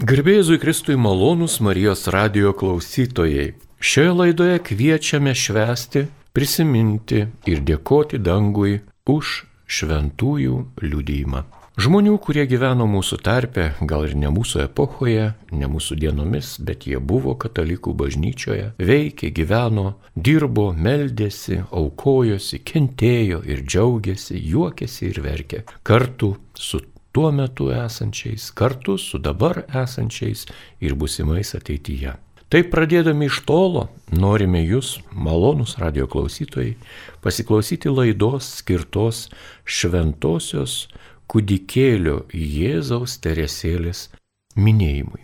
Garbėjai Kristui malonus Marijos radio klausytojai. Šioje laidoje kviečiame švęsti, prisiminti ir dėkoti dangui už šventųjų liudijimą. Žmonių, kurie gyveno mūsų tarpe, gal ir ne mūsų epochoje, ne mūsų dienomis, bet jie buvo katalikų bažnyčioje, veikė, gyveno, dirbo, meldėsi, aukojosi, kentėjo ir džiaugėsi, juokėsi ir verkė. Kartu su tuo metu esančiais, kartu su dabar esančiais ir busimais ateityje. Taip pradėdami iš tolo, norime jūs, malonus radio klausytojai, pasiklausyti laidos skirtos šventosios kūdikėlio Jėzaus teresėlės minėjimui.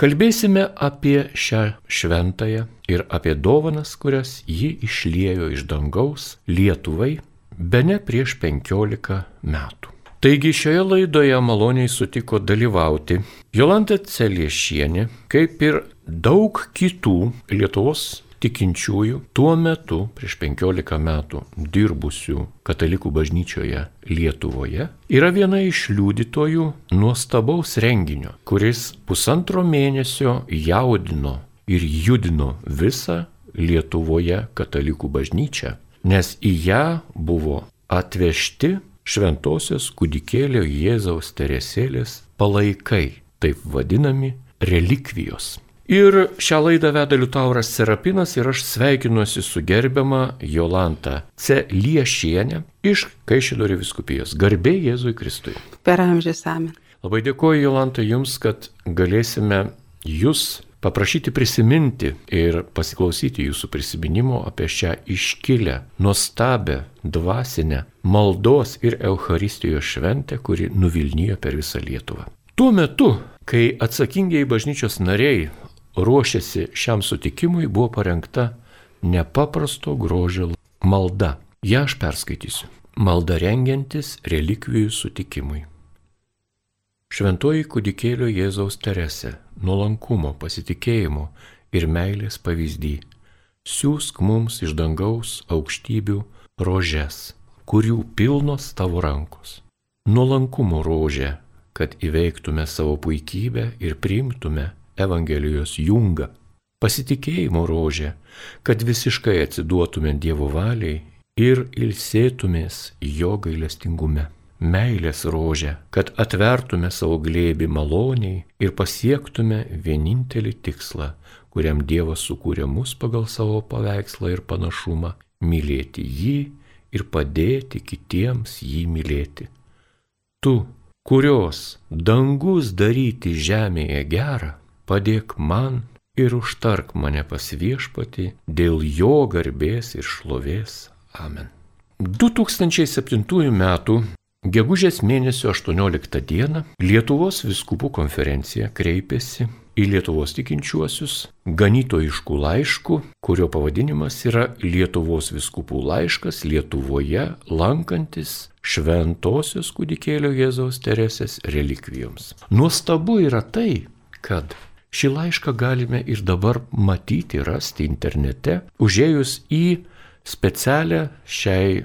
Kalbėsime apie šią šventąją ir apie dovanas, kurias ji išliejo iš dangaus Lietuvai, be ne prieš 15 metų. Taigi šioje laidoje maloniai sutiko dalyvauti Jolanta Celiešienė, kaip ir daug kitų Lietuvos tikinčiųjų tuo metu, prieš 15 metų dirbusių katalikų bažnyčioje Lietuvoje, yra viena iš liudytojų nuostabaus renginio, kuris pusantro mėnesio jaudino ir judino visą Lietuvoje katalikų bažnyčią, nes į ją buvo atvežti šventosios kūdikėlio Jėzaus teresėlės palaikai, taip vadinami relikvijos. Ir šią laidą veda Liutauras Serapinas ir aš sveikinuosi su gerbiama Jolanta C. Liešienė iš Kaišėdorio viskupijos. Garbė Jėzui Kristui. Per amžius amen. Labai dėkoju Jolanta Jums, kad galėsime Jūs paprašyti prisiminti ir pasiklausyti jūsų prisiminimo apie šią iškilę, nuostabę, dvasinę maldos ir Euharistijos šventę, kuri nuvilnijo per visą Lietuvą. Tuo metu, kai atsakingiai bažnyčios nariai ruošėsi šiam sutikimui, buvo parengta nepaprasto grožio malda. Ja aš perskaitysiu. Malda rengiantis relikvijų sutikimui. Šventoji kūdikėlio Jėzaus Terese, nuolankumo, pasitikėjimo ir meilės pavyzdį, siūsk mums iš dangaus aukštybių rožes, kurių pilnos tavo rankos. Nuolankumo rožė, kad įveiktume savo puikybę ir priimtume Evangelijos jungą. Pasitikėjimo rožė, kad visiškai atsiduotume Dievo valiai ir ilsėtumės jo gailestingume meilės rožę, kad atvertume savo glėbi maloniai ir pasiektume vienintelį tikslą, kuriam Dievas sukūrė mus pagal savo paveikslą ir panašumą - mylėti jį ir padėti kitiems jį mylėti. Tu, kurios dangus daryti žemėje gerą, padėk man ir užtark mane pas viešpati dėl jo garbės ir šlovės. Amen. 2007 m. Gegužės mėnesio 18 dieną Lietuvos viskupų konferencija kreipėsi į Lietuvos tikinčiuosius ganytojiškų laiškų, kurio pavadinimas yra Lietuvos viskupų laiškas Lietuvoje lankantis šventosios kūdikėlio Jėzaus Teresės relikvijoms. Nuostabu yra tai, kad šį laišką galime ir dabar matyti, rasti internete, užėjus į specialią šiai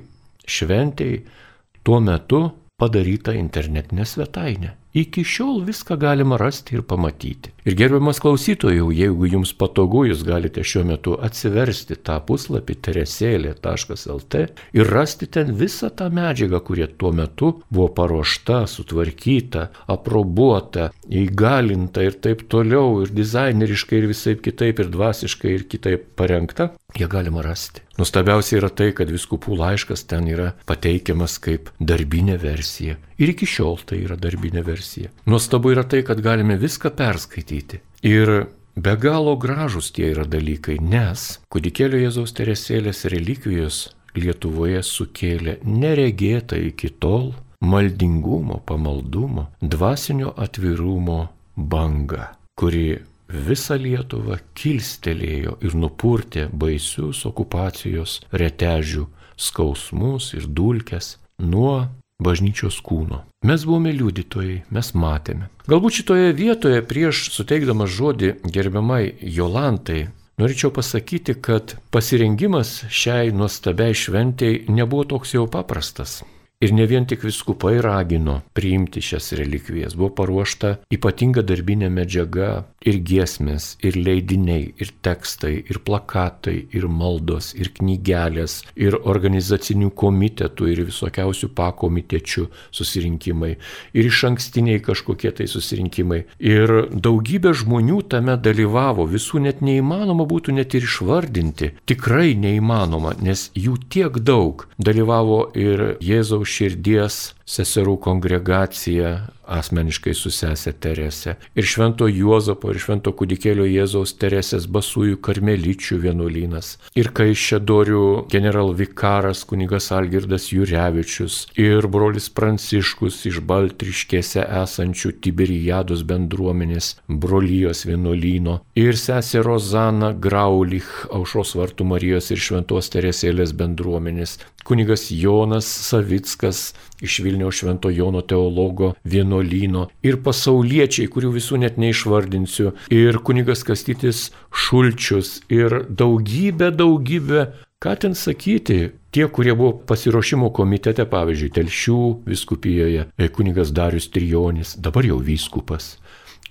šventėjai tuo metu padaryta internetinė svetainė. Iki šiol viską galima rasti ir pamatyti. Ir gerbiamas klausytojų, jeigu jums patogu, jūs galite šiuo metu atsiversti tą puslapį teresėlė.lt ir rasti ten visą tą medžiagą, kurie tuo metu buvo paruošta, sutvarkyta, aprobuota, įgalinta ir taip toliau, ir dizaineriškai, ir visai kitaip, ir dvasiškai, ir kitaip parengta, jie galima rasti. Nustabiausia yra tai, kad viskupų laiškas ten yra pateikiamas kaip darbinė versija. Ir iki šiol tai yra darbinė versija. Nuostabu yra tai, kad galime viską perskaityti. Ir be galo gražus tie yra dalykai, nes kūdikėlio Jėzaus teresėlės relikvijos Lietuvoje sukėlė neregėtą iki tol maldingumo, pamaldumo, dvasinio atvirumo bangą, kuri visą Lietuvą kilstelėjo ir nupurtė baisius okupacijos retežių skausmus ir dulkes nuo bažnyčios kūno. Mes buvome liudytojai, mes matėme. Galbūt šitoje vietoje prieš suteikdamas žodį gerbiamai Jolantai, norėčiau pasakyti, kad pasirengimas šiai nuostabiai šventėjai nebuvo toks jau paprastas. Ir ne vien tik viskupai ragino priimti šias relikvijas, buvo paruošta ypatinga darbinė medžiaga ir giesmės, ir leidiniai, ir tekstai, ir plakatai, ir maldos, ir knygelės, ir organizacinių komitetų, ir visokiausių pakomitečių susirinkimai, ir iš ankstiniai kažkokie tai susirinkimai. Ir daugybė žmonių tame dalyvavo, visų net neįmanoma būtų net ir išvardinti. Tikrai neįmanoma, nes jų tiek daug dalyvavo ir Jėzaus širdies seserų kongregacija asmeniškai su sesė Terese. Ir Švento Juozapo, ir Švento kūdikėlio Jėzaus Teresės basųjų karmeličių vienuolynas. Ir Kaišėdorių generalvikaras kunigas Algirdas Jurevičius. Ir brolis Pranciškus iš Baltriškėse esančių Tiberijados bendruomenės brolyjos vienuolyno. Ir sesė Rozana Graulich, Aušos vartų Marijos ir Šventos Teresėlės bendruomenės. Kunigas Jonas Savickas iš Vilniaus Švento Jono teologo vienuolyno ir pasauliečiai, kurių visų net neišvardinsiu, ir kunigas Kastytis Šulčius ir daugybė, daugybė, ką ten sakyti, tie, kurie buvo pasiruošimo komitete, pavyzdžiui, Telšių viskupijoje, e, kunigas Darius Trijonis, dabar jau vyskupas.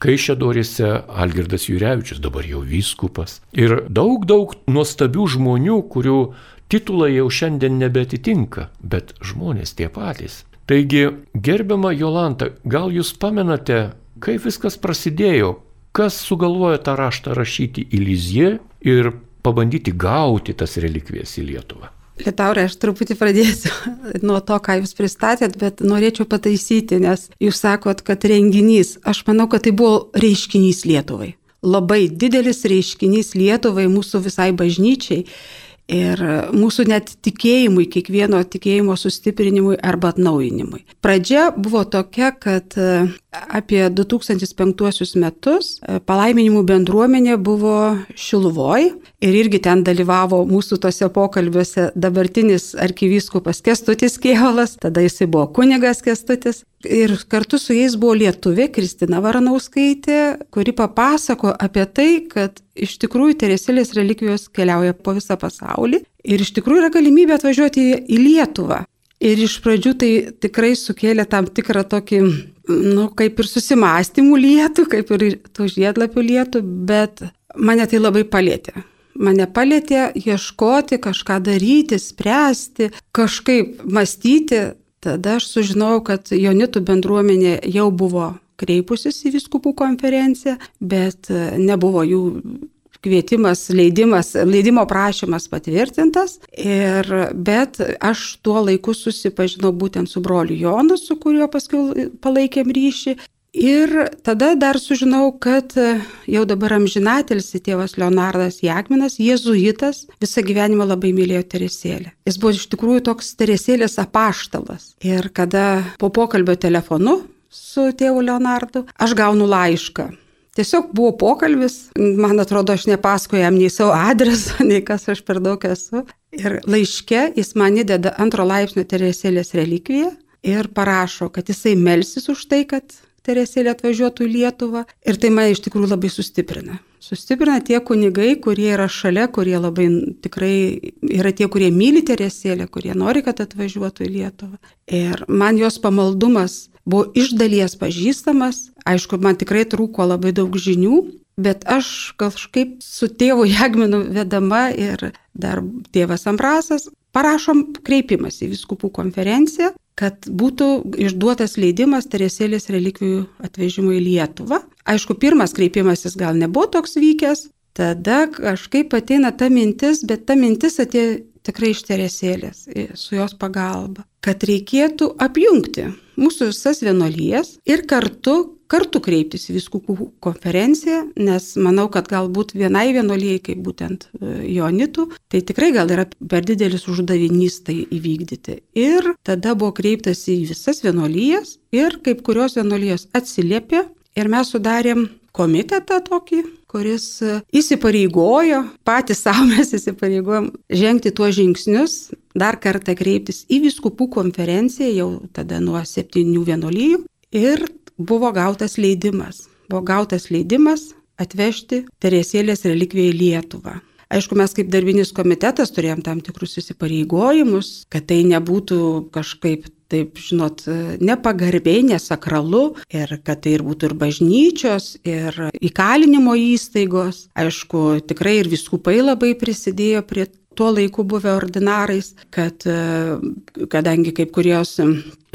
Kaišėdorėse Algirdas Jurevičius, dabar jau vyskupas. Ir daug, daug nuostabių žmonių, kurių titulai jau šiandien nebetitinka, bet žmonės tie patys. Taigi, gerbiama Jolanta, gal jūs pamenate, kaip viskas prasidėjo, kas sugalvojo tą raštą rašyti į Lizie ir pabandyti gauti tas relikvijas į Lietuvą? Lietaurai, aš truputį pradėsiu nuo to, ką jūs pristatėt, bet norėčiau pataisyti, nes jūs sakot, kad renginys, aš manau, kad tai buvo reiškinys Lietuvai. Labai didelis reiškinys Lietuvai, mūsų visai bažnyčiai ir mūsų net tikėjimui, kiekvieno tikėjimo sustiprinimui arba atnaujinimui. Pradžia buvo tokia, kad e, apie 2005 metus e, palaiminimų bendruomenė buvo Šiluvoj ir irgi ten dalyvavo mūsų tose pokalbiuose dabartinis arkivyskupas Kestutis Kievalas, tada jisai buvo kunigas Kestutis. Ir kartu su jais buvo lietuvė Kristina Varanauskaitė, kuri papasako apie tai, kad iš tikrųjų Teresėlės relikvijos keliauja po visą pasaulį ir iš tikrųjų yra galimybė atvažiuoti į Lietuvą. Ir iš pradžių tai tikrai sukėlė tam tikrą tokį, nu, kaip ir susimastymų lietų, kaip ir tų žiedlapių lietų, bet mane tai labai palėtė. Mane palėtė ieškoti, kažką daryti, spręsti, kažkaip mąstyti. Tada aš sužinojau, kad Jonitų bendruomenė jau buvo kreipusis į viskupų konferenciją, bet nebuvo jų kvietimas, leidimas, leidimo prašymas patvirtintas. Ir, bet aš tuo laiku susipažinau būtent su broliu Jonu, su kuriuo paskui palaikėm ryšį. Ir tada dar sužinau, kad jau dabar amžinatelsi tėvas Leonardas Jakminas, jėzuitas, visą gyvenimą labai mylėjo Teresėlę. Jis buvo iš tikrųjų toks Teresėlės apaštalas. Ir kada po pokalbio telefonu su tėvu Leonardu aš gaunu laišką Tiesiog buvo pokalbis, man atrodo, aš nepasakoju jam nei savo adreso, nei kas aš per daug esu. Ir laiške jis man įdeda antro laipsnio Teresėlės relikviją ir parašo, kad jisai melsis už tai, kad Teresėlė atvažiuotų į Lietuvą. Ir tai mane iš tikrųjų labai sustiprina. Sustiprina tie kunigai, kurie yra šalia, kurie labai tikrai yra tie, kurie myli Teresėlę, kurie nori, kad atvažiuotų į Lietuvą. Ir man jos pamaldumas buvo iš dalies pažįstamas, aišku, man tikrai trūko labai daug žinių, bet aš kažkaip su tėvu Jagminu vedama ir dar tėvas Ambrasas parašom kreipimas į viskupų konferenciją, kad būtų išduotas leidimas Teresėlės relikvijų atvežimo į Lietuvą. Aišku, pirmas kreipimasis gal nebuvo toks vykęs, tada kažkaip ateina ta mintis, bet ta mintis atėjo tikrai iš Teresėlės, su jos pagalba, kad reikėtų apjungti mūsų visas vienolyjas ir kartu, kartu kreiptis į viskupų konferenciją, nes manau, kad galbūt vienai vienolyjai, kaip būtent e, Jonitų, tai tikrai gal yra per didelis uždavinys tai įvykdyti. Ir tada buvo kreiptas į visas vienolyjas ir kaip kurios vienolyjos atsiliepė ir mes sudarėm komitetą tokį, kuris e, įsipareigojo, patys savo mes įsipareigojom žengti tuos žingsnius, dar kartą kreiptis į viskupų konferenciją, jau tada nuo septynių vienolyjų ir buvo gautas leidimas. Buvo gautas leidimas atvežti Teresėlės relikviją į Lietuvą. Aišku, mes kaip darbinis komitetas turėjom tam tikrus įsipareigojimus, kad tai nebūtų kažkaip taip, žinot, nepagarbiai, nesakralu ir kad tai ir būtų ir bažnyčios, ir įkalinimo įstaigos. Aišku, tikrai ir viskupai labai prisidėjo prie tuo laiku buvę ordinarais, kad kadangi kaip kurios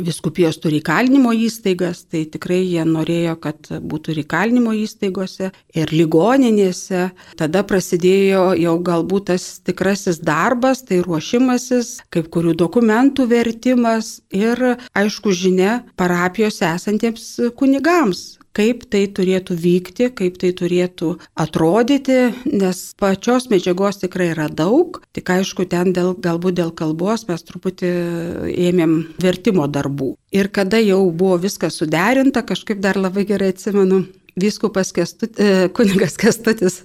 viskupijos turi įkalinimo įstaigas, tai tikrai jie norėjo, kad būtų ir įkalinimo įstaigose, ir ligoninėse. Tada prasidėjo jau galbūt tas tikrasis darbas, tai ruošimasis, kaip kurių dokumentų vertimas ir, aišku, žinia parapijose esantiems kunigams, kaip tai turėtų vykti, kaip tai turėtų atrodyti, nes pačios medžiagos tikrai yra daug, tik aišku, ten dėl, galbūt dėl kalbos mes truputį ėmėm vertimo darbų. Ir kada jau buvo viskas suderinta, kažkaip dar labai gerai atsimenu, Vyskupas Kestut, e, kunigas Kestutis,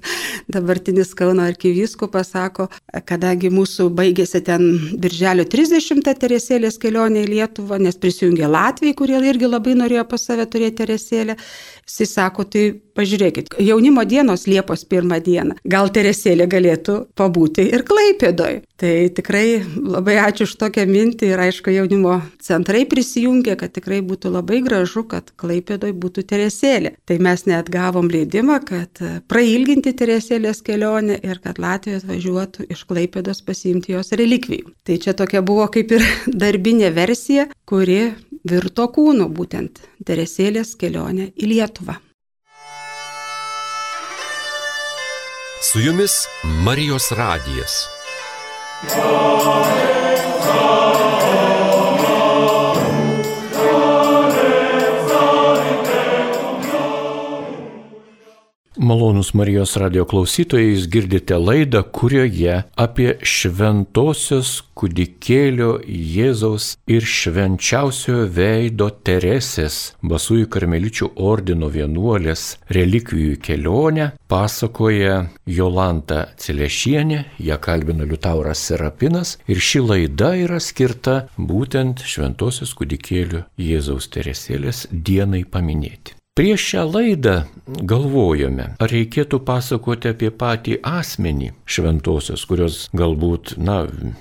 dabartinis Kauno arkivyskupas, sako, kadangi mūsų baigėsi ten birželio 30 teresėlės kelionė į Lietuvą, nes prisijungė Latvijai, kurie irgi labai norėjo pas save turėti teresėlę, jis sako, tai pažiūrėkit, jaunimo dienos Liepos pirmą dieną, gal teresėlė galėtų pabūti ir Klaipėdoj. Tai tikrai labai ačiū už tokią mintį ir aišku, jaunimo centrai prisijungė, kad tikrai būtų labai gražu, kad Klaipėdoj būtų teresėlė. Tai mes net gavom leidimą, kad prailginti teresėlės kelionę ir kad Latvija atvažiuotų iš Klaipėdos pasiimti jos relikvijų. Tai čia tokia buvo kaip ir darbinė versija, kuri virto kūnu būtent teresėlės kelionė į Lietuvą. Su jumis Marijos radijas. Malonus Marijos radio klausytojai, jūs girdite laidą, kurioje apie šventosios kūdikėlio Jėzaus ir švenčiausiojo veido Teresės Basųjų karmeličių ordino vienuolės relikvijų kelionę pasakoja Jolanta Cilešienė, ją kalbina Liutauras Serapinas ir ši laida yra skirta būtent šventosios kūdikėlio Jėzaus Teresėlės dienai paminėti. Prieš šią laidą galvojome, ar reikėtų pasakoti apie patį asmenį šventosios, kurios galbūt, na,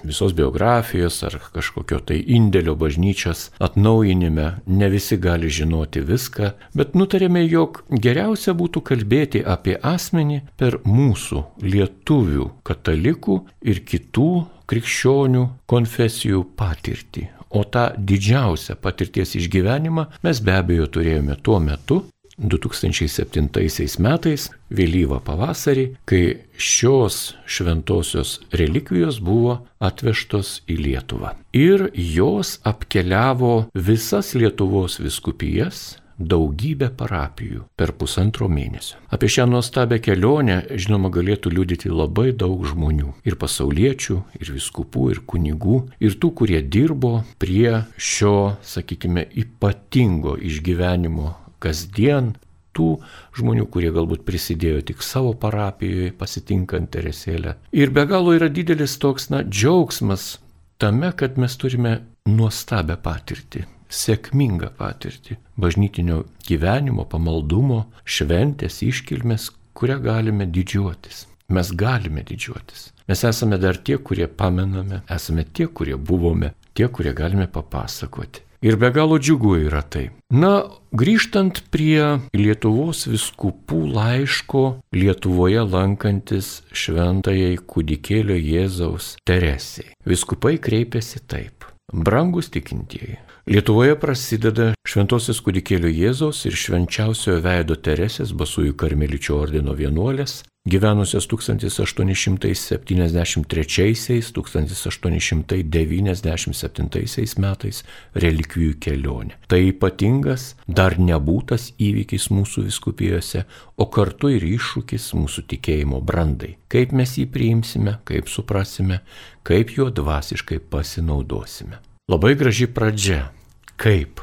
visos biografijos ar kažkokio tai indėlio bažnyčios atnaujinime ne visi gali žinoti viską, bet nutarėme, jog geriausia būtų kalbėti apie asmenį per mūsų lietuvių, katalikų ir kitų krikščionių konfesijų patirtį. O tą didžiausią patirties išgyvenimą mes be abejo turėjome tuo metu, 2007 metais, vėlyvą pavasarį, kai šios šventosios relikvijos buvo atvežtos į Lietuvą. Ir jos apkeliavo visas Lietuvos viskupijas, daugybę parapijų per pusantro mėnesio. Apie šią nuostabią kelionę, žinoma, galėtų liudyti labai daug žmonių. Ir pasauliečių, ir viskupų, ir kunigų, ir tų, kurie dirbo prie šio, sakykime, ypatingo išgyvenimo kasdien tų žmonių, kurie galbūt prisidėjo tik savo parapijoje pasitinkant Teresėlę. Ir be galo yra didelis toks, na, džiaugsmas tame, kad mes turime nuostabią patirtį sėkmingą patirtį bažnytinio gyvenimo, pamaldumo, šventės, iškilmės, kurią galime didžiuotis. Mes galime didžiuotis. Mes esame dar tie, kurie pamename, esame tie, kurie buvome, tie, kurie galime papasakoti. Ir be galo džiugu yra tai. Na, grįžtant prie Lietuvos viskupų laiško Lietuvoje lankantis šventajai kūdikėlio Jėzaus Teresiai. Viskupai kreipėsi taip. Brangus tikintieji, Lietuvoje prasideda Šventosis kūdikėlio Jėzaus ir švenčiausiojo veido Teresės Basųjų karmeličių ordino vienuolės, gyvenusios 1873-1897 metais relikvijų kelionė. Tai ypatingas, dar nebūtas įvykis mūsų viskupijose, o kartu ir iššūkis mūsų tikėjimo brandai. Kaip mes jį priimsime, kaip suprasime, kaip juo dvasiškai pasinaudosime. Labai graži pradžia. Kaip?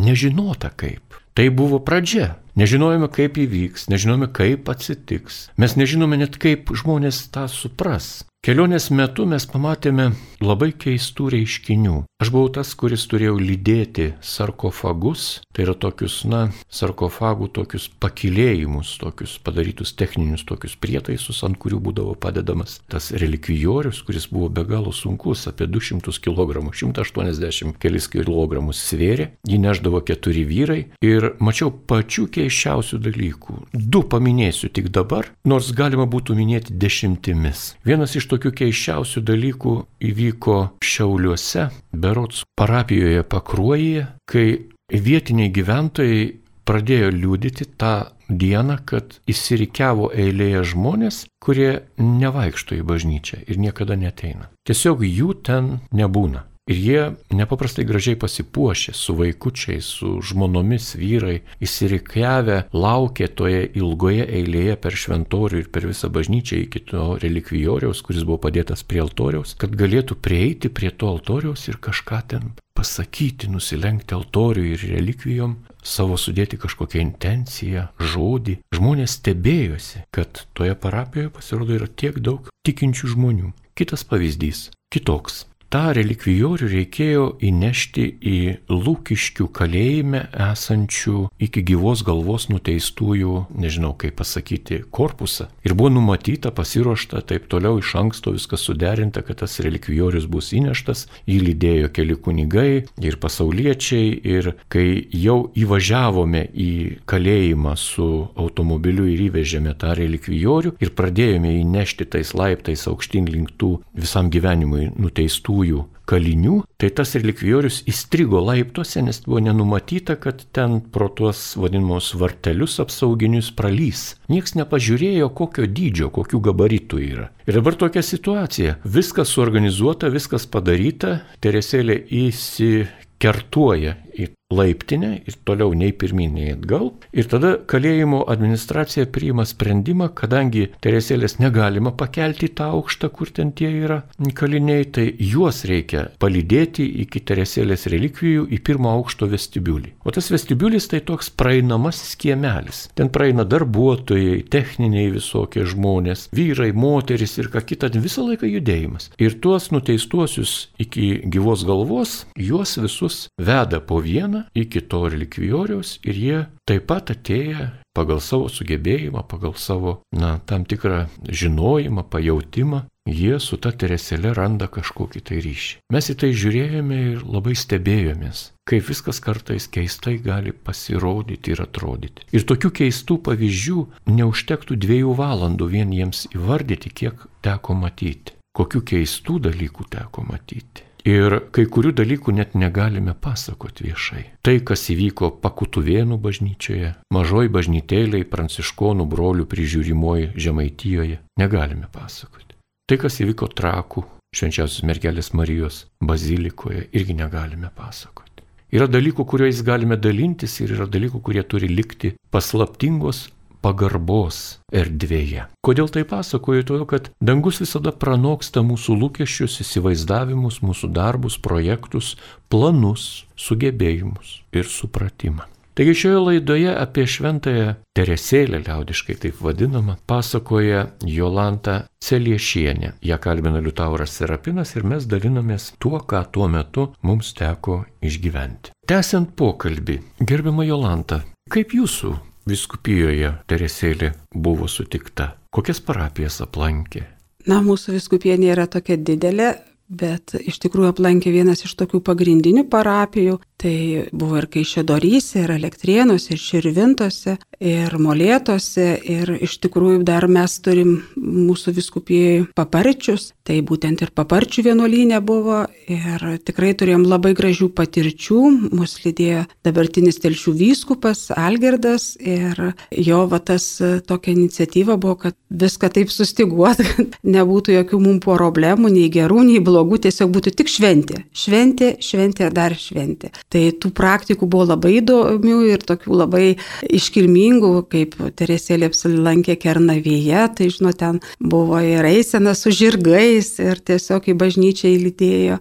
Nežinota kaip. Tai buvo pradžia. Nežinojome, kaip įvyks, nežinojome, kaip atsitiks. Mes nežinome net, kaip žmonės tą supras. Kelionės metu mes pamatėme labai keistų reiškinių. Aš buvau tas, kuris turėjau lydėti sarkofagus, tai yra tokius, na, sarkofagų tokius pakilėjimus, tokius padarytus techninius tokius prietaisus, ant kurių būdavo padedamas tas relikvijorius, kuris buvo be galo sunkus, apie 200 kg, 180 kelis kg svėrė, jį neždavo keturi vyrai ir mačiau pačių keiščiausių dalykų. Du paminėsiu tik dabar, nors galima būtų minėti dešimtimis. Vienas iš tokių keiščiausių dalykų įvyko Šiauliuose, berots parapijoje Pakruojyje, kai vietiniai gyventojai pradėjo liūdyti tą dieną, kad įsirikiavo eilėje žmonės, kurie nevaikšto į bažnyčią ir niekada neteina. Tiesiog jų ten nebūna. Ir jie nepaprastai gražiai pasipuošę su vaikučiais, su žmonomis vyrai, įsirikiavę, laukė toje ilgoje eilėje per šventorių ir per visą bažnyčią iki to relikvijoriaus, kuris buvo padėtas prie altoriaus, kad galėtų prieiti prie to altoriaus ir kažką ten pasakyti, nusilenkti altoriui ir relikvijom, savo sudėti kažkokią intenciją, žodį. Žmonės stebėjosi, kad toje parapijoje pasirodo yra tiek daug tikinčių žmonių. Kitas pavyzdys - kitoks tą relikvijorių reikėjo įnešti į Lūkiškių kalėjime esančių iki gyvos galvos nuteistųjų, nežinau kaip pasakyti, korpusą. Ir buvo numatyta, pasiruošta, taip toliau iš anksto viskas suderinta, kad tas relikvijorius bus įneštas, jį lydėjo keli kunigai ir pasauliečiai. Ir kai jau įvažiavome į kalėjimą su automobiliu ir įvežėme tą relikvijorių ir pradėjome įnešti tais laiptais aukštin link tų visam gyvenimui nuteistų šventųjų kalinių, tai tas relikvijorius įstrigo laiptuose, nes buvo nenumatyta, kad ten pro tuos vadinamus vartelius apsauginius pralys. Niekas nepažiūrėjo, kokio dydžio, kokių gabaritų yra. Ir dabar tokia situacija. Viskas suorganizuota, viskas padaryta, Teresėlė įsikertuoja į laiptinę ir toliau nei pirmin, nei atgal. Ir tada kalėjimo administracija priima sprendimą, kadangi Teresėlės negalima pakelti tą aukštą, kur ten tie yra kaliniai, tai juos reikia palydėti iki Teresėlės relikvijų į pirmo aukšto vestibiulį. O tas vestibiulis tai toks praeinamasis kiemelis. Ten praeina darbuotojai, techniniai visokie žmonės, vyrai, moteris ir ką kita, visą laiką judėjimas. Ir tuos nuteistuosius iki gyvos galvos, juos visus veda po vieną dieną iki to relikvijoriaus ir jie taip pat atėję pagal savo sugebėjimą, pagal savo, na, tam tikrą žinojimą, pajautimą, jie su ta Tereselė randa kažkokį tai ryšį. Mes į tai žiūrėjome ir labai stebėjomės, kaip viskas kartais keistai gali pasirodyti ir atrodyti. Ir tokių keistų pavyzdžių neužtektų dviejų valandų vien jiems įvardyti, kiek teko matyti. Kokių keistų dalykų teko matyti. Ir kai kurių dalykų net negalime pasakoti viešai. Tai, kas įvyko Pakutuvėnų bažnyčioje, mažoj bažnytėliai pranciškonų brolių prižiūrimoji Žemaitijoje, negalime pasakoti. Tai, kas įvyko Trakų švenčiausios mergelės Marijos bazilikoje, irgi negalime pasakoti. Yra dalykų, kuriais galime dalintis ir yra dalykų, kurie turi likti paslaptingos pagarbos erdvėje. Kodėl tai pasakoju? Todėl, kad dangus visada pranoksta mūsų lūkesčius, įsivaizdavimus, mūsų darbus, projektus, planus, sugebėjimus ir supratimą. Taigi šioje laidoje apie šventąją Teresėlę, liaudiškai taip vadinamą, pasakoja Jolanta Celiešienė. Ja kalbina Liutauras Serapinas ir mes dalinamės tuo, ką tuo metu mums teko išgyventi. Tęsiant pokalbį, gerbima Jolanta, kaip jūsų viskupijoje Teresėlė buvo sutikta? Kokias parapijas aplankė? Na, mūsų viskupija nėra tokia didelė, bet iš tikrųjų aplankė vienas iš tokių pagrindinių parapijų, Tai buvo ir Kaišėdoryse, ir Elektrienuose, ir Širvintose, ir Molėtose, ir iš tikrųjų dar mes turim mūsų viskupijai paparčius, tai būtent ir paparčių vienuolynė buvo, ir tikrai turėjom labai gražių patirčių, mus lydėjo dabartinis telšių vyskupas Algerdas, ir jo vatas tokia iniciatyva buvo, kad viską taip sustiguot, kad nebūtų jokių mums problemų, nei gerų, nei blogų, tiesiog būtų tik šventė. Šventė, šventė dar šventė. Tai tų praktikų buvo labai įdomių ir tokių labai iškilmingų, kaip Teresėlė apsilankė Kernavėje, tai žinot, ten buvo ir eisena su žirgais ir tiesiog į bažnyčią įlydėjo.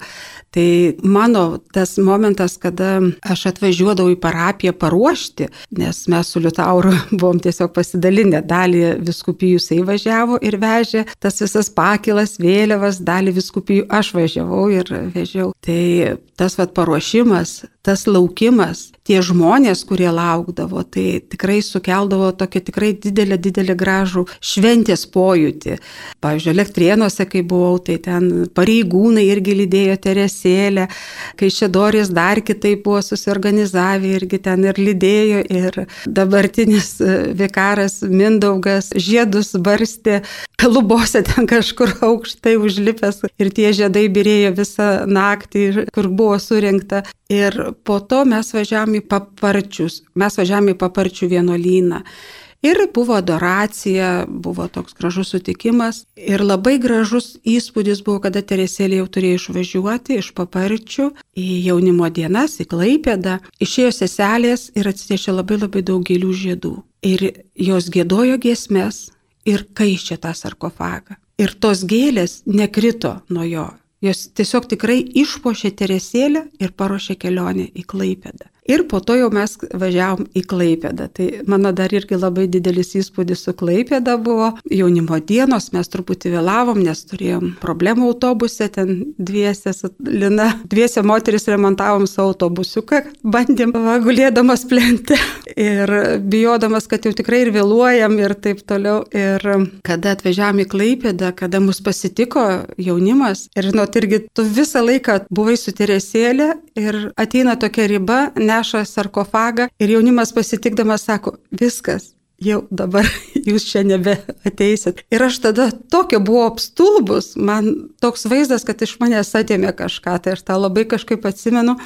Tai mano tas momentas, kada aš atvažiuodavau į parapiją paruošti, nes mes su Liutauru buvom tiesiog pasidalinę, dalį viskupijų jisai važiavo ir vežė tas visas pakilas, vėliavas, dalį viskupijų aš važiavau ir vežiau. Tai tas vad paruošimas, tas laukimas, tie žmonės, kurie laukdavo, tai tikrai sukeldavo tokį tikrai didelį, didelį gražų šventės pojūtį. Pavyzdžiui, elektrienuose, kai buvau, tai ten pareigūnai irgi lydėjo teresėlę, kai šedorės dar kitaip buvo susiorganizavę irgi ten ir lydėjo, ir dabartinis e, vikaras Mindaugas žiedus barstė, lubose ten kažkur aukštai užlipęs ir tie žiedai birėjo visą naktį, kur buvo surinkta. Ir po to mes važiavome į paparčius, mes važiavome į paparčių vienuolyną. Ir buvo adoracija, buvo toks gražus sutikimas. Ir labai gražus įspūdis buvo, kada Teresėlė jau turėjo išvažiuoti iš paparčių į jaunimo dienas, į Klaipėdą. Išėjo seselės ir atsinešė labai labai daug gėlių žiedų. Ir jos gėdojo giesmes ir kaišė tą sarkofagą. Ir tos gėlės nekrito nuo jo. Jos tiesiog tikrai išpošė Teresėlę ir paruošė kelionę į Klaipėdą. Ir po to jau mes važiavom į Klaipėdą. Tai mano dar irgi labai didelis įspūdis su Klaipėda buvo. Jaunimo dienos mes truputį vėlavom, nes turėjom problemų autobuse, ten dviese, Lina, dviese moteris remontavom savo autobusiuką, bandėm vagulėdamas plenti ir bijodamas, kad jau tikrai ir vėluojam ir taip toliau. Ir kada atvežiavom į Klaipėdą, kada mus pasitiko jaunimas ir, žinot, irgi tu visą laiką buvai su Teresėlė ir ateina tokia riba, ne neša sarkofagą ir jaunimas pasitikdamas sako, viskas, jau dabar jūs čia nebe ateisit. Ir aš tada tokia buvau apstulbus, man toks vaizdas, kad iš manęs atėmė kažką, tai aš tą labai kažkaip atsimenu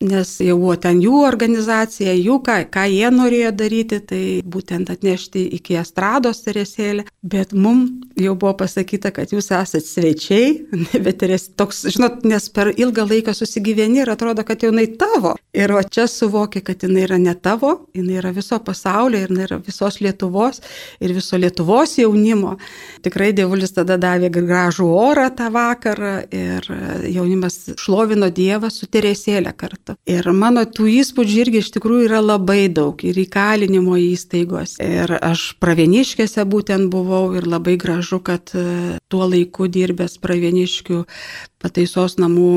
nes jau buvo ten jų organizacija, jų ką, ką jie norėjo daryti, tai būtent atnešti iki estrados teresėlę, bet mums jau buvo pasakyta, kad jūs esate svečiai, bet teres, toks, žinot, nes per ilgą laiką susigyveni ir atrodo, kad jau jinai tavo. Ir va čia suvokia, kad jinai yra ne tavo, jinai yra viso pasaulio ir jinai yra visos Lietuvos ir viso Lietuvos jaunimo. Tikrai dievulis tada davė gražų orą tą vakarą ir jaunimas šlovino Dievą su teresėlė kartu kartą. Ir mano tų įspūdžių irgi iš tikrųjų yra labai daug ir įkalinimo įstaigos. Ir aš pravieniškėse būtent buvau ir labai gražu, kad e, tuo laiku dirbęs pravieniškių pataisos namų,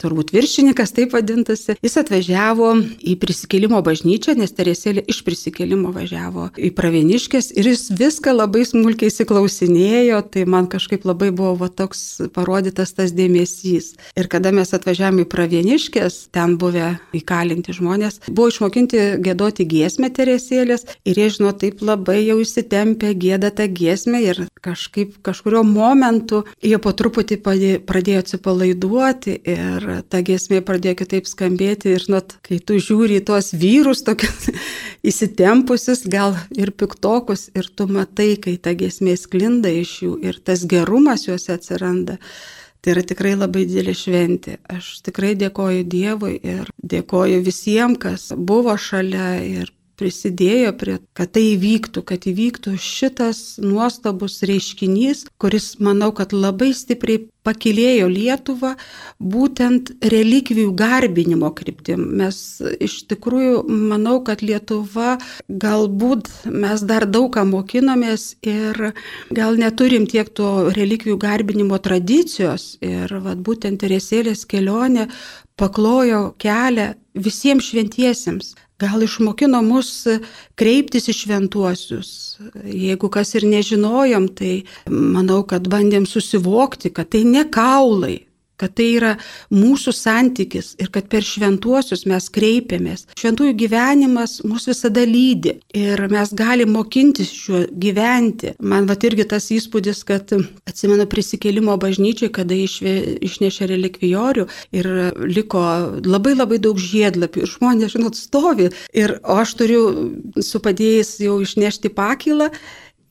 turbūt viršininkas taip vadintasi, jis atvažiavo į prisikėlimo bažnyčią, nes Teresėlė iš prisikėlimo važiavo į Pravieniškės ir jis viską labai smulkiai įsiklausinėjo, tai man kažkaip labai buvo va, toks parodytas tas dėmesys. Ir kada mes atvažiavome į Pravieniškės, ten buvę įkalinti žmonės, buvo išmokinti gėdoti giesmę Teresėlės ir jie, žinot, taip labai jau įsitempė gėdą tą giesmę ir kažkaip kažkurio momentu jie po truputį pradėjo atsipalaiduoti ir ta giesmė pradėjo kitaip skambėti ir, žinot, kai tu žiūri į tuos vyrus tokius įsitempusius, gal ir piktokus ir tu matai, kai ta giesmė sklinda iš jų ir tas gerumas juose atsiranda. Tai yra tikrai labai didelė šventė. Aš tikrai dėkoju Dievui ir dėkoju visiems, kas buvo šalia ir prisidėjo prie, kad tai įvyktų, kad įvyktų šitas nuostabus reiškinys, kuris, manau, kad labai stipriai pakilėjo Lietuvą būtent relikvijų garbinimo kryptim. Mes iš tikrųjų manau, kad Lietuva galbūt mes dar daug ką mokinomės ir gal neturim tiek to relikvijų garbinimo tradicijos ir vat, būtent Teresėlės kelionė paklojo kelią visiems šventiesiems. Gal išmokino mus kreiptis į šventuosius. Jeigu kas ir nežinojom, tai manau, kad bandėm susivokti, kad tai ne kaulai, kad tai yra mūsų santykis ir kad per šventuosius mes kreipiamės. Šventųjų gyvenimas mus visada lydi ir mes galim mokintis šiuo gyventi. Man va irgi tas įspūdis, kad atsimenu prisikėlimo bažnyčiai, kada išve, išnešė relikvijorių ir liko labai labai daug žiedlapių ir žmonės, žinot, stovi. Ir aš turiu su padėjais jau išnešti pakilą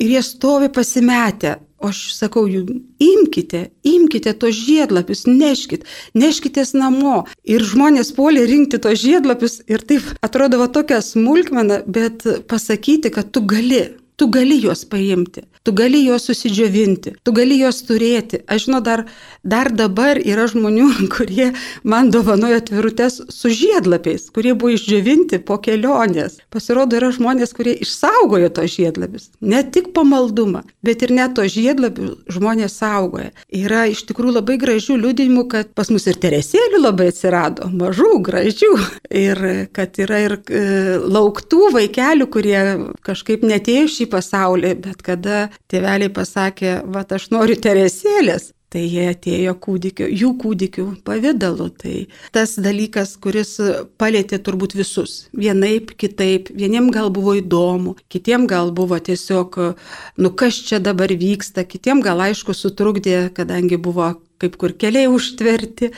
ir jie stovi pasimetę O aš sakau jums, imkite, imkite tos žiedlapius, neškit, neškitės namo. Ir žmonės puolė rinkti tos žiedlapius ir taip atrodo va tokia smulkmena, bet pasakyti, kad tu gali, tu gali juos paimti. Tu gali juos susidžiovinti, tu gali juos turėti. Aš žinau, dar, dar dabar yra žmonių, kurie man dovanoja atvirutes su žiedlapiais, kurie buvo išdžiovinti po kelionės. Pasirodo, yra žmonės, kurie išsaugojo tos žiedlapius. Ne tik pamaldumą, bet ir net to žiedlapių žmonės saugoja. Yra iš tikrųjų labai gražių liudijimų, kad pas mus ir teresėlių labai atsirado, mažų, gražių. Ir kad yra ir e, lauktų vaikelių, kurie kažkaip netėjo šį pasaulį, bet kada tėveliai pasakė, va, aš noriu teresėlės, tai jie atėjo kūdikio, jų kūdikių pavydalu. Tai tas dalykas, kuris palėtė turbūt visus. Vienaip, kitaip. Vieniem gal buvo įdomu, kitiem gal buvo tiesiog, nu kas čia dabar vyksta, kitiem gal aišku sutrukdė, kadangi buvo kaip kur keliai užtverti,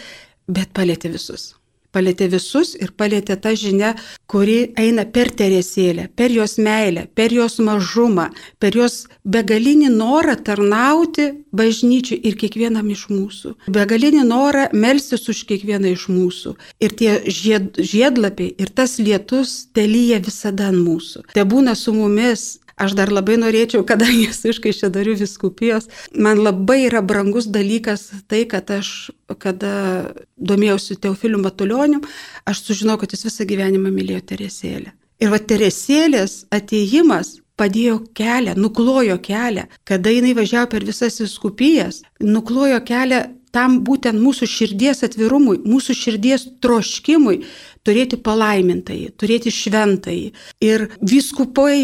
bet palėtė visus palėtė visus ir palėtė tą žinę, kuri eina per teresėlę, per jos meilę, per jos mažumą, per jos begalinį norą tarnauti bažnyčiai ir kiekvienam iš mūsų. Begalinį norą melstis už kiekvieną iš mūsų. Ir tie žied, žiedlapiai ir tas lietus telyja visada ant mūsų. Te būna su mumis Aš dar labai norėčiau, kadangi esu iš Kaišėdarių viskupijos, man labai yra brangus dalykas tai, kad aš, kada domėjausi Teofiliu Matulioniu, aš sužinau, kad jis visą gyvenimą mylėjo Teresėlę. Ir va Teresėlės ateimas padėjo kelią, nuklojo kelią, kada jinai važiavo per visas viskupijas, nuklojo kelią tam būtent mūsų širdies atvirumui, mūsų širdies troškimui turėti palaimintai, turėti šventai. Ir viskupai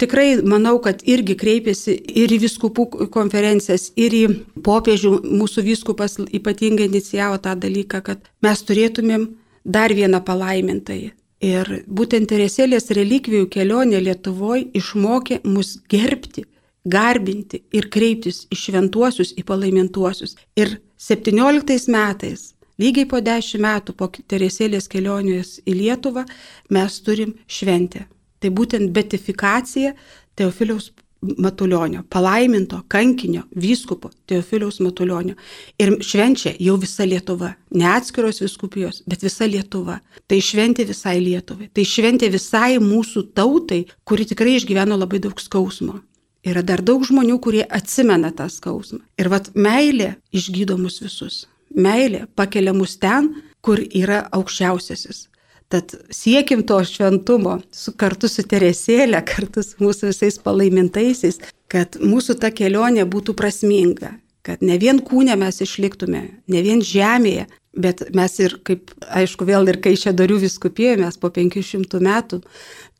tikrai manau, kad irgi kreipėsi ir į viskupų konferencijas, ir į popiežių. Mūsų viskupas ypatingai inicijavo tą dalyką, kad mes turėtumėm dar vieną palaimintai. Ir būtent Teresėlės relikvijų kelionė Lietuvoje išmokė mus gerbti, garbinti ir kreiptis į šventuosius, į palaimintuosius. Ir 17 metais Lygiai po dešimt metų po Teresėlės kelionės į Lietuvą mes turim šventę. Tai būtent betifikacija Teofiliaus Matulionio, palaiminto, kankinio, vyskupo Teofiliaus Matulionio. Ir švenčia jau visa Lietuva. Ne atskiros viskupijos, bet visa Lietuva. Tai šventė visai Lietuvai. Tai šventė visai mūsų tautai, kuri tikrai išgyveno labai daug skausmo. Yra dar daug žmonių, kurie atsimena tą skausmą. Ir vad meilė išgydo mus visus meilė pakelia mus ten, kur yra aukščiausiasis. Tad siekim to šventumo su, kartu su Teresėlė, kartu su mūsų visais palaimintaisiais, kad mūsų ta kelionė būtų prasminga, kad ne vien kūne mes išliktume, ne vien žemėje, bet mes ir, kaip aišku, vėl ir kai čia dariu viskupijoje, mes po 500 metų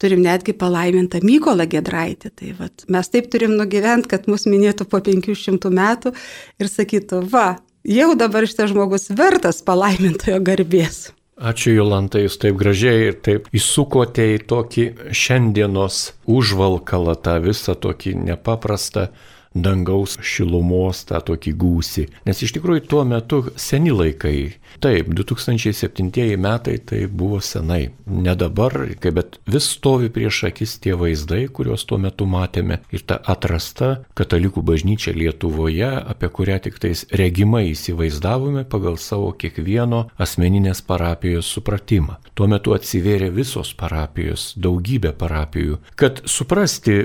turim netgi palaimintą Mykolą Gedraitį. Tai vat, mes taip turim nugyventi, kad mus minėtų po 500 metų ir sakytų, va, jau dabar šitas žmogus vertas palaimintojo garbės. Ačiū Jolanta, jūs taip gražiai ir taip įsukote į tokį šiandienos užvalkalą, tą visą tokį nepaprastą dangaus šilumos tą tokį gūsį. Nes iš tikrųjų tuo metu seni laikai. Taip, 2007 metai tai buvo senai. Ne dabar, bet vis stovi prieš akis tie vaizdai, kuriuos tuo metu matėme. Ir ta atrasta katalikų bažnyčia Lietuvoje, apie kurią tik tais regimai įsivaizdavome pagal savo kiekvieno asmeninės parapijos supratimą. Tuo metu atsivėrė visos parapijos, daugybė parapijų. Kad suprasti,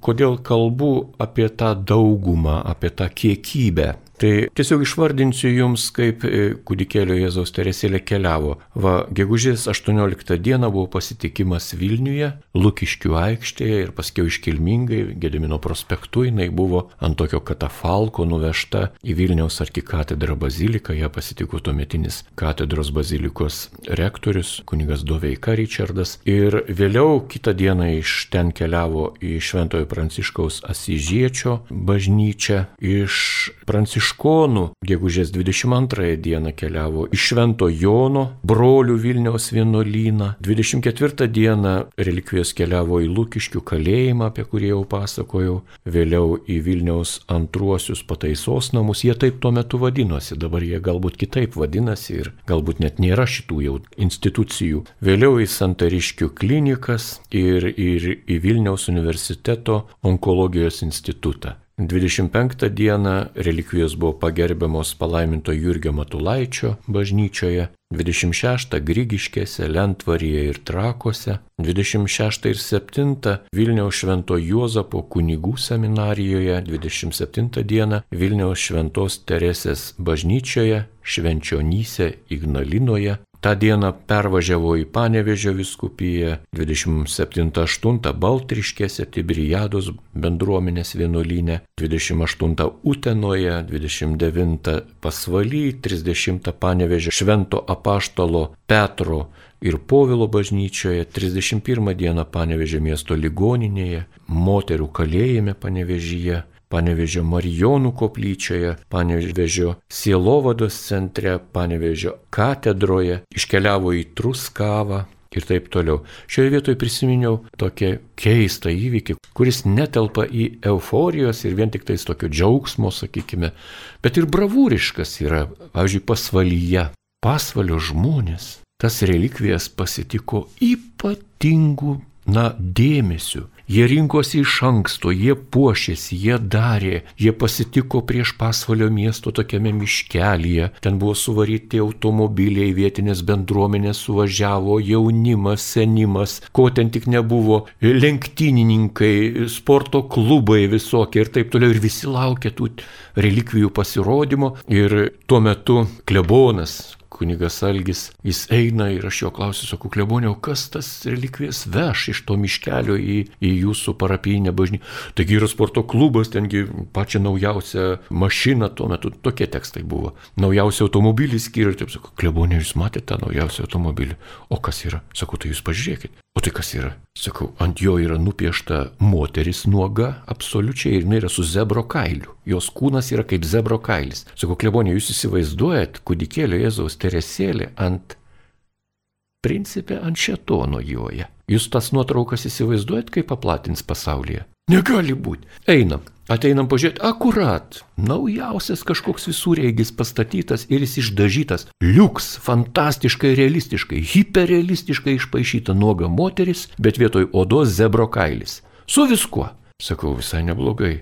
kodėl kalbu apie tą daugumą, apie tą kiekybę Tai tiesiog išvardinsiu jums, kaip e, kūdikėlio Jėzaus Teresėlė keliavo. Va, gegužės 18 dieną buvo pasitikimas Vilniuje, Lukiškių aikštėje ir paskiau iškilmingai Gedimino prospektu jinai buvo ant tokio katafalko nuvežta į Vilniaus arkikatedrą baziliką, ją pasitiko tuometinis katedros bazilikos rektorius, kunigas Doveika Richardas. Ir vėliau kitą dieną iš ten keliavo į Šventojo Pranciškaus Asižiečio bažnyčią, iš Pranciškaus pranciškonų gegužės 22 dieną keliavo iš Švento Jono brolių Vilniaus vienuolyną. 24 dieną relikvijos keliavo į Lukiškių kalėjimą, apie kurį jau pasakojau, vėliau į Vilniaus antruosius pataisos namus. Jie taip tuo metu vadinosi, dabar jie galbūt kitaip vadinasi ir galbūt net nėra šitų jau institucijų. Vėliau į Santariškių klinikas ir, ir į Vilniaus universiteto onkologijos institutą. 25 dieną relikvijos buvo pagerbiamos palaiminto Jurgio Matulaičio bažnyčioje, 26 Grigiškėse, Lentvaryje ir Trakuose, 26 ir 7 Vilniaus Švento Juozapo kunigų seminarijoje, 27 dieną Vilniaus Šventos Teresės bažnyčioje, Švenčionyse, Ignalinoje, Ta diena pervažiavo į Panevežio viskupiją, 27.8. Baltriškėse, Tibrijados bendruomenės vienuolynė, 28. Utenoje, 29. Pasvaly, 30. Panevežio Švento apaštalo Petro ir Povilo bažnyčioje, 31 dieną Panevežė miesto ligoninėje, moterų kalėjime Panevežyje, Panevežio Marijonų koplyčioje, Panevežio Sielovados centre, Panevežio katedroje, iškeliavo į Truskavą ir taip toliau. Šioje vietoje prisiminiau tokią keistą įvykį, kuris netelpa į euforijos ir vien tik tais tokio džiaugsmo, sakykime, bet ir bravūriškas yra, pavyzdžiui, pasvalyje. Pasvalio žmonės tas relikvijas pasitiko ypatingų, na, dėmesiu. Jie rinkosi iš anksto, jie puošėsi, jie darė, jie pasitiko prieš pasvalio miesto tokiame miškelyje, ten buvo suvaryti automobiliai, vietinės bendruomenės suvažiavo, jaunimas, senimas, ko ten tik nebuvo, lenktynininkai, sporto klubai visokie ir taip toliau, ir visi laukė tų relikvijų pasirodymo. Ir tuo metu klebonas, kunigas Algis, jis eina ir aš jo klausiu, sakau, klebonė, o kas tas relikvijas veš iš to miškelio į, į jūsų parapijinę bažnyčią? Taigi yra sporto klubas, tengi pačią naujausią mašiną tuo metu, tokie tekstai buvo. Naujausią automobilį skiria, taip sakau, klebonė, jūs matėte tą naujausią automobilį? O kas yra? Sakau, tai jūs pažiūrėkit. O tai kas yra? Sakau, ant jo yra nupiešta moteris nuoga, absoliučiai, ir jinai yra su zebro kailiu. Jos kūnas yra kaip zebro kailis. Sakau, klebonė, jūs įsivaizduojat kūdikėlio Jėzaus teresėlį ant, principė, ant šetono joje. Jūs tas nuotraukas įsivaizduojat, kaip paplatins pasaulyje? Negali būti. Einam. Ateinam pažiūrėti, akurat, naujausias kažkoks visureigis pastatytas ir jis išdažytas. Liuks, fantastiškai realistiškai, hiperrealistiškai išpašyta nuoga moteris, bet vietoj odos zebro kailis. Su viskuo. Sakau, visai neblogai.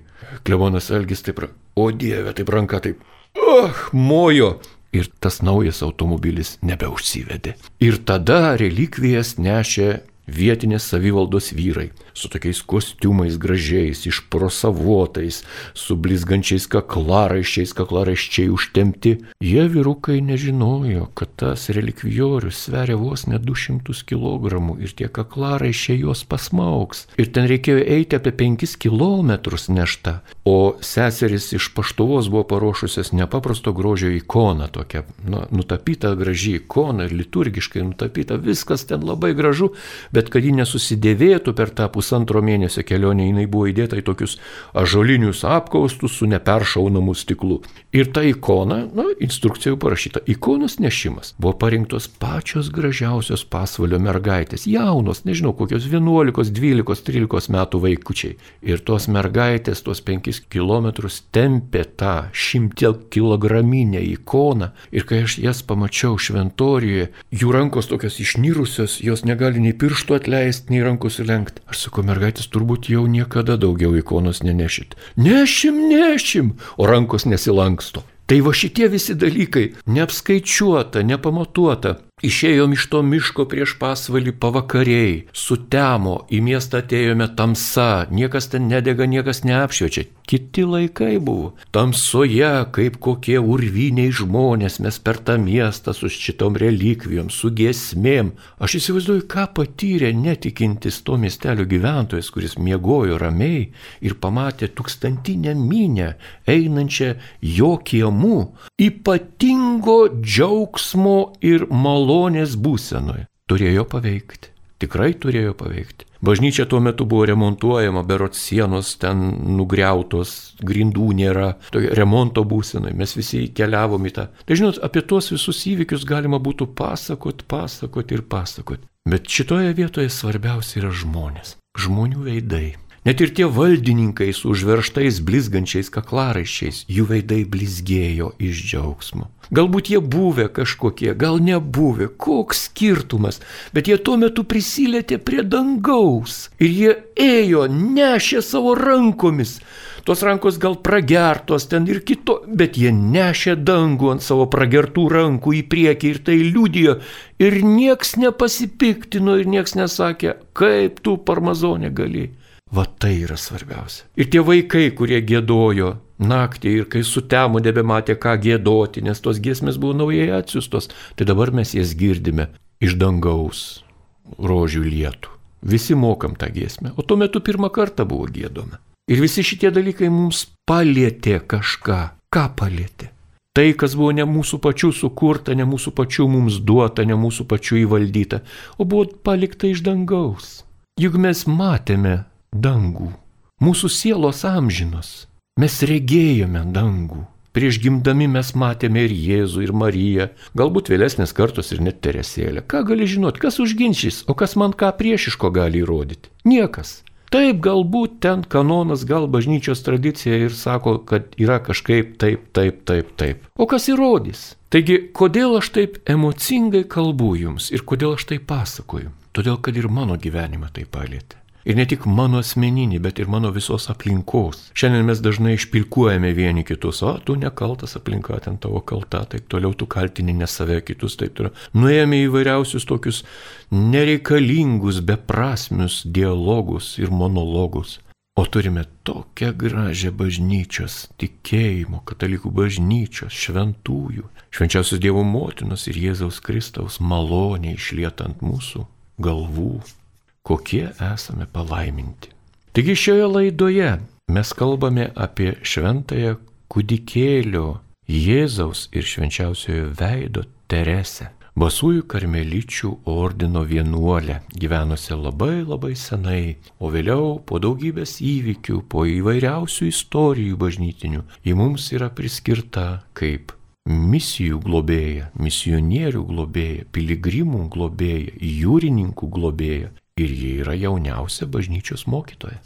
Klevonas Elgis taip, o dieve, taip ranka taip, oh, mojo. Ir tas naujas automobilis nebeužsivedė. Ir tada relikvijas nešė vietinės savivaldos vyrai su tokiais kostiumais gražiais, išprosavotais, su blizgančiais kaklaraiščiais, kaklaraiščiai užtemti. Jie vyrukai nežinojo, kad tas relikvijorius sveria vos ne 200 kg ir tie kaklaraiščiai juos pasmauks. Ir ten reikėjo eiti apie 5 km neštą. O seseris iš paštuvos buvo paruošusios nepaprasto grožio ikoną, tokią nu, nutapytą gražią ikoną ir liturgiškai nutapytą, viskas ten labai gražu, bet kad ji nesusidėvėtų per tą pusantro mėnesio kelionę, jinai buvo įdėta į tokius ažolinius apkaustus su neperšaunamu stiklu. Ir ta ikona, na, instrukcijoje parašyta, ikonos nešimas buvo parinktos pačios gražiausios pasvalio mergaitės, jaunos, nežinau, kokios 11, 12, 13 metų vaikučiai. Ir tos mergaitės, tuos 5 km tempė tą 100 kg ikoną. Ir kai aš jas pamačiau šventorijoje, jų rankos tokios išnyrusios, jos negali nei pirštų atleisti, nei rankų sulenkti. Aš sakau, mergaitės turbūt jau niekada daugiau ikonos nenešit. Nešim, nešim, o rankos nesilanksto. Tai va šitie visi dalykai - neapskaičiuota, nepamatuota. Išėjom iš to miško prieš pasvalį pavakariai, sutemo, į miestą atėjome tamsa, niekas ten nedega, niekas neapšviečia. Kiti laikai buvo. Tamsoje, kaip kokie urviniai žmonės, mes per tą miestą su šitom relikvijom, su giesmėm. Aš įsivaizduoju, ką patyrė netikintis to miestelio gyventojas, kuris miegojo ramiai ir pamatė tūkstantinę minę einančią jo kiemų, ypatingo džiaugsmo ir malonės būsenoje. Turėjo paveikti. Tikrai turėjo paveikti. Bažnyčia tuo metu buvo remontuojama, berot sienos ten nugriautos, grindų nėra, tokia remonto būsenai, mes visi keliavom į tą. Tai žinot, apie tuos visus įvykius galima būtų pasakot, pasakot ir pasakot. Bet šitoje vietoje svarbiausia yra žmonės, žmonių veidai. Net ir tie valdininkai su užverštais blizgančiais kaklaraiščiais, jų veidai blizgėjo iš džiaugsmo. Galbūt jie buvę kažkokie, gal nebuvę, koks skirtumas, bet jie tuo metu prisilietė prie dangaus ir jie ėjo, nešė savo rankomis. Tos rankos gal pragertos ten ir kito, bet jie nešė dangų ant savo pragertų rankų į priekį ir tai liudijo. Ir nieks nepasipiktino ir nieks nesakė, kaip tu parmazonė gali. Va tai yra svarbiausia. Ir tie vaikai, kurie gėdojo naktį ir kai sutemo nebematė ką gėdoti, nes tos giesmės buvo naujai atsiustos, tai dabar mes jas girdime iš dangaus rožių lietų. Visi mokam tą giesmę, o tuo metu pirmą kartą buvo gėdoma. Ir visi šitie dalykai mums palėtė kažką. Ką palėtė? Tai, kas buvo ne mūsų pačių sukurta, ne mūsų pačių mums duota, ne mūsų pačių įvaldyta, o buvo palikta iš dangaus. Juk mes matėme dangų. Mūsų sielos amžinos. Mes regėjome dangų. Prieš gimdami mes matėme ir Jėzų, ir Mariją, galbūt vėlesnės kartos ir net Teresėlę. Ką gali žinot, kas užginčys, o kas man ką priešiško gali įrodyti? Niekas. Taip, galbūt ten kanonas, gal bažnyčios tradicija ir sako, kad yra kažkaip taip, taip, taip, taip. O kas įrodys? Taigi, kodėl aš taip emocingai kalbu jums ir kodėl aš tai pasakoju? Todėl, kad ir mano gyvenimą tai palėtė. Ir ne tik mano asmeninį, bet ir mano visos aplinkos. Šiandien mes dažnai išpilkuojame vieni kitus, o tu nekaltas aplinka, ten tavo kalta, taip toliau tu kaltini ne save, kitus, taip toliau. Nuėjome įvairiausius tokius nereikalingus, beprasmius dialogus ir monologus. O turime tokią gražią bažnyčios, tikėjimo, katalikų bažnyčios, šventųjų, švenčiausios Dievo motinos ir Jėzaus Kristaus malonė išlieta ant mūsų galvų kokie esame palaiminti. Taigi šioje laidoje mes kalbame apie šventąją kūdikėlio Jėzaus ir švenčiausiojo veido Teresę. Basųjų karmeličių ordino vienuolę, gyvenusią labai labai senai, o vėliau po daugybės įvykių, po įvairiausių istorijų bažnytinių, ji mums yra priskirta kaip misijų globėja, misionierių globėja, piligrimų globėja, jūrininkų globėja ir ji yra jauniausia bažnyčios mokytoja.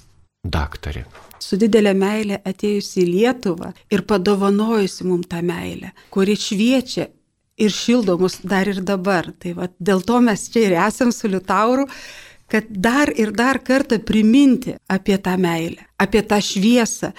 Daktarė. Su didelė meilė atėjusi į Lietuvą ir padovanojusi mums tą meilę, kuri šviečia ir šildo mus dar ir dabar. Tai va, dėl to mes čia ir esam su Liutauru, kad dar ir dar kartą priminti apie tą meilę, apie tą šviesą.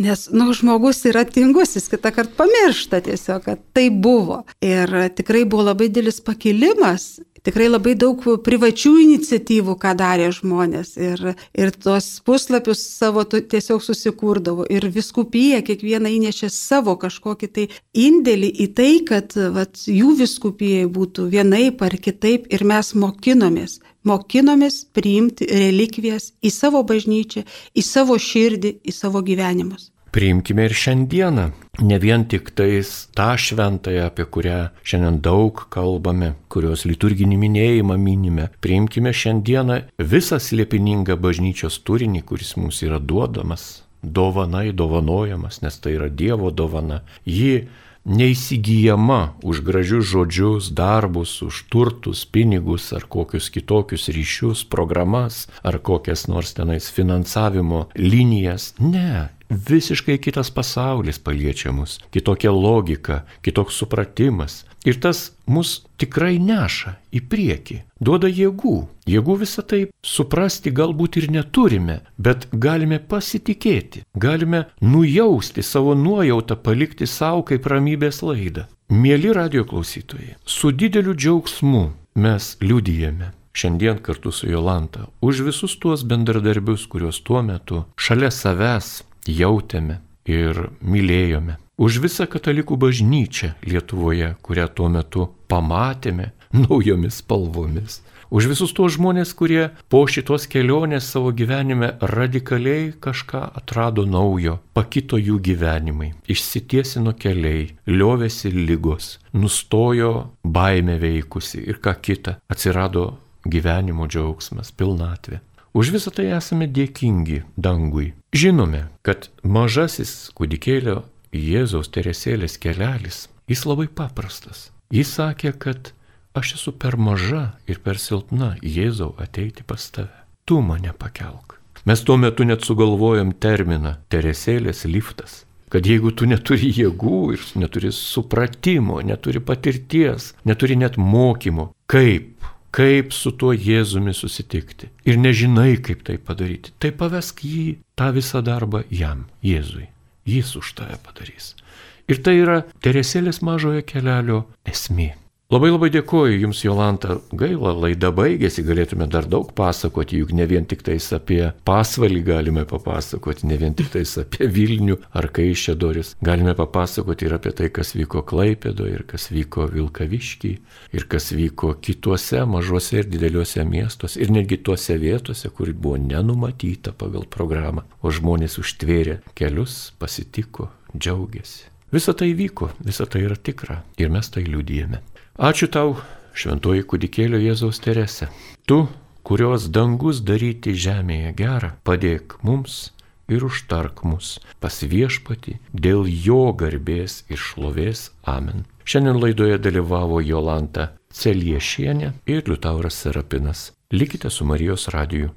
Nes, na, nu, žmogus yra tingus, jis kitą kartą pamiršta tiesiog, kad tai buvo. Ir tikrai buvo labai didelis pakilimas tikrai labai daug privačių iniciatyvų, ką darė žmonės. Ir, ir tuos puslapius savo tiesiog susikūrdavo. Ir viskupija kiekviena įnešė savo kažkokį tai indėlį į tai, kad vat, jų viskupijai būtų vienaip ar kitaip. Ir mes mokinomės. Mokinomės priimti relikvijas į savo bažnyčią, į savo širdį, į savo gyvenimus. Priimkime ir šiandieną, ne vien tik tais tą šventąją, apie kurią šiandien daug kalbame, kurios liturginį minėjimą minime. Priimkime šiandieną visą slėpiningą bažnyčios turinį, kuris mums yra duodamas, dovanai, dovanojamas, nes tai yra Dievo dovana. Ji neįsigijama už gražius žodžius, darbus, už turtus, pinigus ar kokius kitokius ryšius, programas ar kokias nors tenais finansavimo linijas. Ne, visiškai kitas pasaulis paliečia mus, kitokia logika, kitoks supratimas. Ir tas mus tikrai neša į priekį, duoda jėgų. Jėgų visą tai suprasti galbūt ir neturime, bet galime pasitikėti, galime nujausti savo nuojautą, palikti savo kaip ramybės laidą. Mėly radio klausytojai, su dideliu džiaugsmu mes liudijame šiandien kartu su Jolanta už visus tuos bendradarbius, kuriuos tuo metu šalia savęs jautėme ir mylėjome. Už visą katalikų bažnyčią Lietuvoje, kurią tuo metu pamatėme naujomis spalvomis. Už visus tuos žmonės, kurie po šitos kelionės savo gyvenime radikaliai kažką atrado naujo, pakito jų gyvenimai, išsitiesino keliai, liovėsi lygos, nustojo baime veikusi ir ką kita, atsirado gyvenimo džiaugsmas, pilnatvė. Už visą tai esame dėkingi dangui. Žinome, kad mažasis kūdikėlio Jėzaus teresėlės kelelis, jis labai paprastas. Jis sakė, kad aš esu per maža ir per silpna Jėzau ateiti pas tave. Tu mane pakelk. Mes tuo metu net sugalvojom terminą Teresėlės liftas kad jeigu tu neturi jėgų ir neturi supratimo, neturi patirties, neturi net mokymo, kaip, kaip su tuo Jėzumi susitikti ir nežinai, kaip tai padaryti, tai pavesk jį tą visą darbą jam, Jėzui. Jis už tave padarys. Ir tai yra Teresėlės mažojo kelelio esmė. Labai labai dėkoju Jums, Jolanta. Gaila, laida baigėsi, galėtume dar daug pasakoti, juk ne vien tik tais apie pasvalį galime papasakoti, ne vien tik tais apie Vilnių ar Kaišėdoris. Galime papasakoti ir apie tai, kas vyko Klaipėdo, ir kas vyko Vilkavišky, ir kas vyko kituose mažuose ir dideliuose miestuose, ir netgi tuose vietose, kur buvo nenumatyta pagal programą, o žmonės užtvėrė kelius, pasitiko, džiaugiasi. Visa tai vyko, visa tai yra tikra ir mes tai liūdėjame. Ačiū tau, šventoji kudikėlio Jėzaus Terese. Tu, kurios dangus daryti žemėje gerą, padėk mums ir užtark mus pas viešpati dėl jo garbės ir šlovės. Amen. Šiandien laidoje dalyvavo Jolanta Celiešienė ir Liutauras Serapinas. Likite su Marijos radiju.